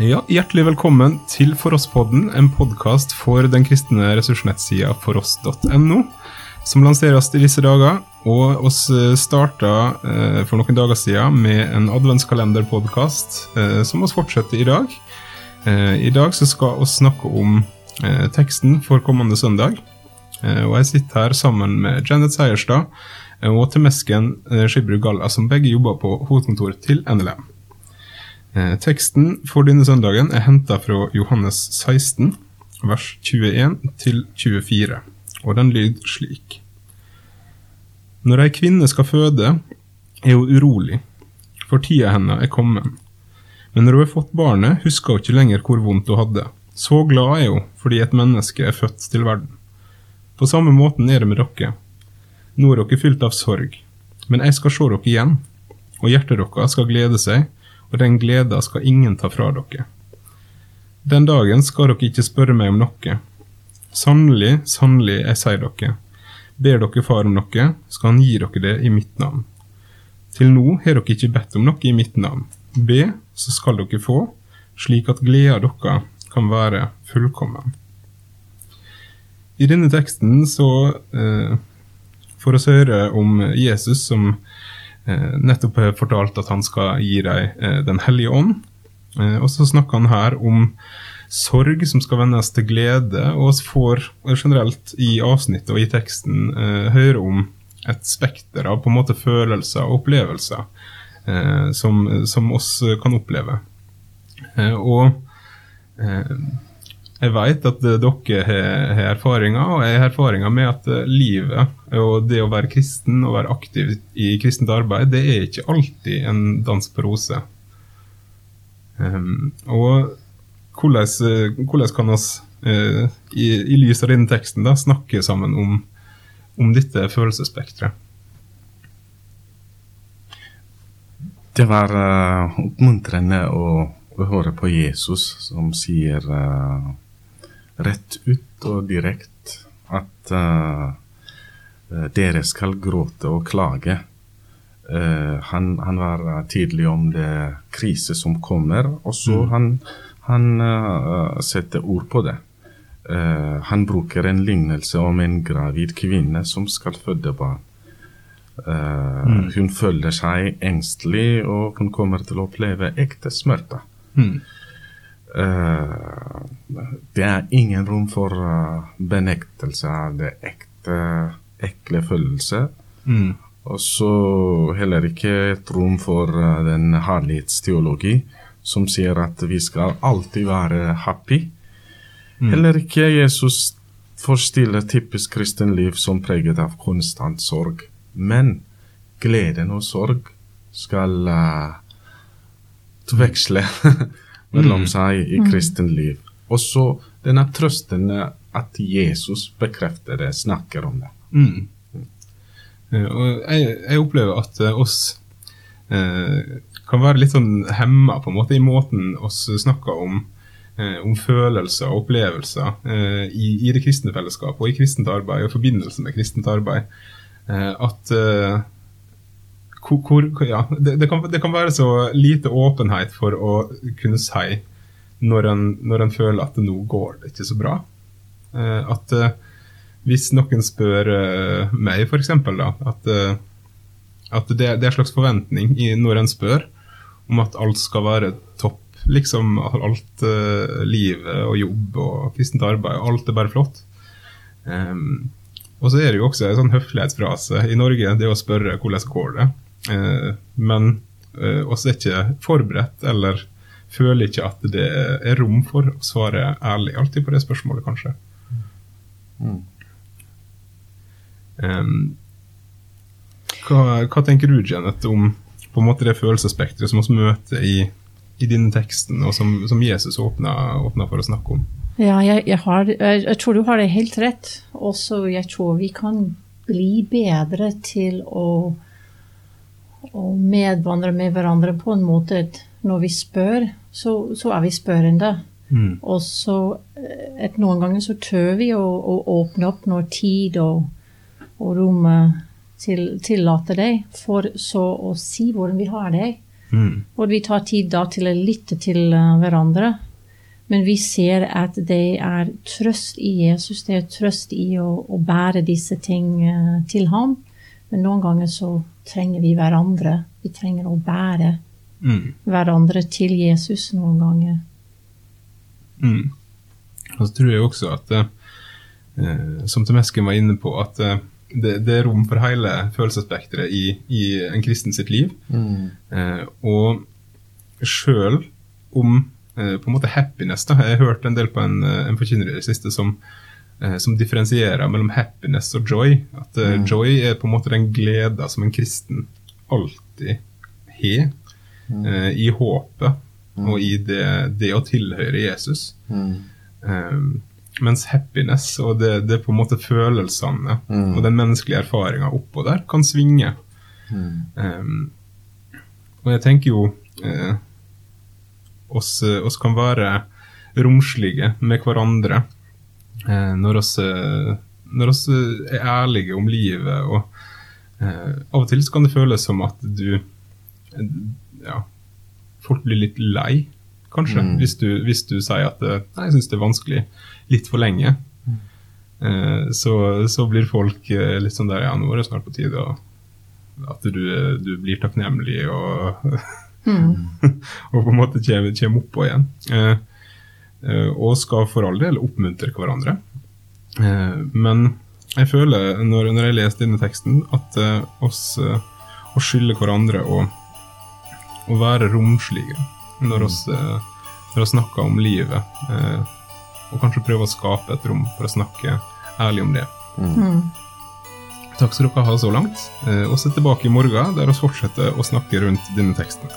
Ja, Hjertelig velkommen til Foross-podden, en podkast for den kristne ressursnettsida foross.no, som lanseres i disse dager. Og oss starta eh, for noen dager siden med en adventskalenderpodkast, eh, som oss fortsetter i dag. Eh, I dag så skal vi snakke om eh, teksten for kommende søndag. Eh, og jeg sitter her sammen med Janet Seierstad eh, og Temesken eh, Skibru Galla, som begge jobber på hovedkontor til NLM. Eh, teksten for denne søndagen er henta fra Johannes 16, vers 21 til 24, og den lyder slik. Når ei kvinne skal føde, er hun urolig, for tida hennes er kommet. Men når hun har fått barnet, husker hun ikke lenger hvor vondt hun hadde. Så glad er hun fordi et menneske er født til verden. På samme måten er det med dere. Nå er dere fylt av sorg, men jeg skal se dere igjen, og hjertet deres skal glede seg, og den gleda skal ingen ta fra dere. Den dagen skal dere ikke spørre meg om noe. Sannelig, sannelig, jeg sier dere, ber dere far om noe, skal han gi dere det i mitt navn. Til nå har dere ikke bedt om noe i mitt navn. Be, så skal dere få, slik at gleda dere kan være fullkommen. I denne teksten så eh, får vi høre om Jesus som nettopp har fortalt at han skal gi dem eh, Den hellige ånd. Eh, og så snakker han her om sorg som skal vendes til glede, og vi får generelt i avsnittet og i teksten eh, høre om et spekter av på en måte følelser og opplevelser eh, som, som oss kan oppleve. Eh, og jeg vet at dere har erfaringer, og jeg har erfaringer med at livet og det å være kristen og være aktiv i kristent arbeid, det er ikke alltid en dans på roser. Um, og hvordan, hvordan kan vi uh, i, i, lys av denne teksten da, snakke sammen om, om dette følelsesspekteret? Det var uh, oppmuntrende å, å, høre på Jesus som sier uh, rett ut og direkte at dere skal gråte og klage. Han, han, var tydelig om det krise som kommer, og så mm. han han uh, setter ord på det. Uh, han bruker en lignelse om en gravid kvinne som skal føde barn. Uh, mm. Hun føler seg engstelig, og hun kommer til å oppleve ekte smerte. Mm. Det er ingen rom for benektelse av det ekte, ekle følelse. Mm. Og så heller ikke et rom for den herlighetsteologi som sier at vi skal alltid være happy. Mm. Heller ikke Jesus forstiller typisk kristen liv som preget av konstant sorg. Men gleden og sorg skal uh, veksle mellom mm. seg i mm. kristenliv. Og så denne trøsten at Jesus bekrefter det, snakker om det. Mm. Og jeg, jeg, opplever at uh, oss eh, kan være litt sånn hemma på en måte i måten oss snakker om, eh, om følelser og opplevelser eh, i, i, det kristne fellesskapet og i kristent arbeid og i forbindelse med kristent arbeid. Eh, at eh, hvor, ja, det, det, kan, det, kan, være så lite åpenhet for å kunne si når en, når en føler at nå går det ikke så bra. Eh, at eh, hvis noen spør meg, f.eks., at, at det, det, er en slags forventning i, når en spør, om at alt skal være topp. Liksom alt uh, livet og jobb og kristent arbeid, alt er bare flott. Um, og så er det jo også en sånn høflighetsfrase i Norge, det å spørre hvordan går det. Uh, men eh, oss er ikke forberedt eller føler ikke at det er rom for å svare ærlig alltid på det spørsmålet, kanskje. Mm. Um, hva, hva, tenker du, Janet, om på en måte det følelsesspekteret som vi møter i, i denne teksten, og som, som Jesus åpner, for å snakke om. Ja, jeg, jeg, har, jeg, jeg, tror du har det helt rett. Også jeg tror vi kan bli bedre til å, å medvandre med hverandre på en måte at når vi spør, så, så er vi spørrende. Mm. Og så at noen ganger så tør vi å, å åpne opp når tid og, og rommet til, tillater deg, for så å si hvordan vi har det. Mm. Og vi tar tid da til å lytte til eh, hverandre. Men vi ser at det er trøst i Jesus, det er trøst i å, å bære disse ting eh, til ham. Men noen ganger så trenger vi hverandre. Vi trenger å bære Mm. hverandre til Jesus noen ganger. Mm. Og så tror jeg også at, eh, som Temesken var inne på, at eh, det, det er rom for hele følelsesspekteret i, i en kristen sitt liv. Mm. Eh, og sjøl om eh, på en måte happiness da, Jeg har hørt en del på en, eh, en forkynner i det siste som, eh, som differensierer mellom happiness og joy. At eh, Mm. joy er på en måte den gleda som en kristen alltid har, eh, i håpet og i det, det å tilhøre Jesus. Mm. Um, mens happiness og det, det på en måte følelsene Mm. og den menneskelige erfaringa oppå der kan svinge. Mm. Um, og jeg tenker jo eh, oss, eh, oss kan være romslige med hverandre eh, når oss, eh, når oss eh, er ærlige om livet. Og eh, av og til så kan det føles som at du eh, Ja, folk blir litt lei, kanskje, Mm. hvis, du, hvis du sier at eh, Nei, jeg syns det er vanskelig litt for lenge. Eh, så, så blir folk eh, litt sånn der Ja, nå er det snart på tide og at du, du blir takknemlig og, og på en måte kommer, kommer oppå igjen. Eh, eh, og skal for all del oppmuntre hverandre. Eh, men jeg føler, når, når jeg leser denne teksten, at eh, oss eh, å skylde hverandre og, og være romslige når vi mm. snakker om livet. Eh, og kanskje prøve å skape et rom for å snakke ærlig om det. Mm. Takk skal dere ha så langt. Vi er tilbake i morgen, der vi fortsetter å snakke rundt denne teksten.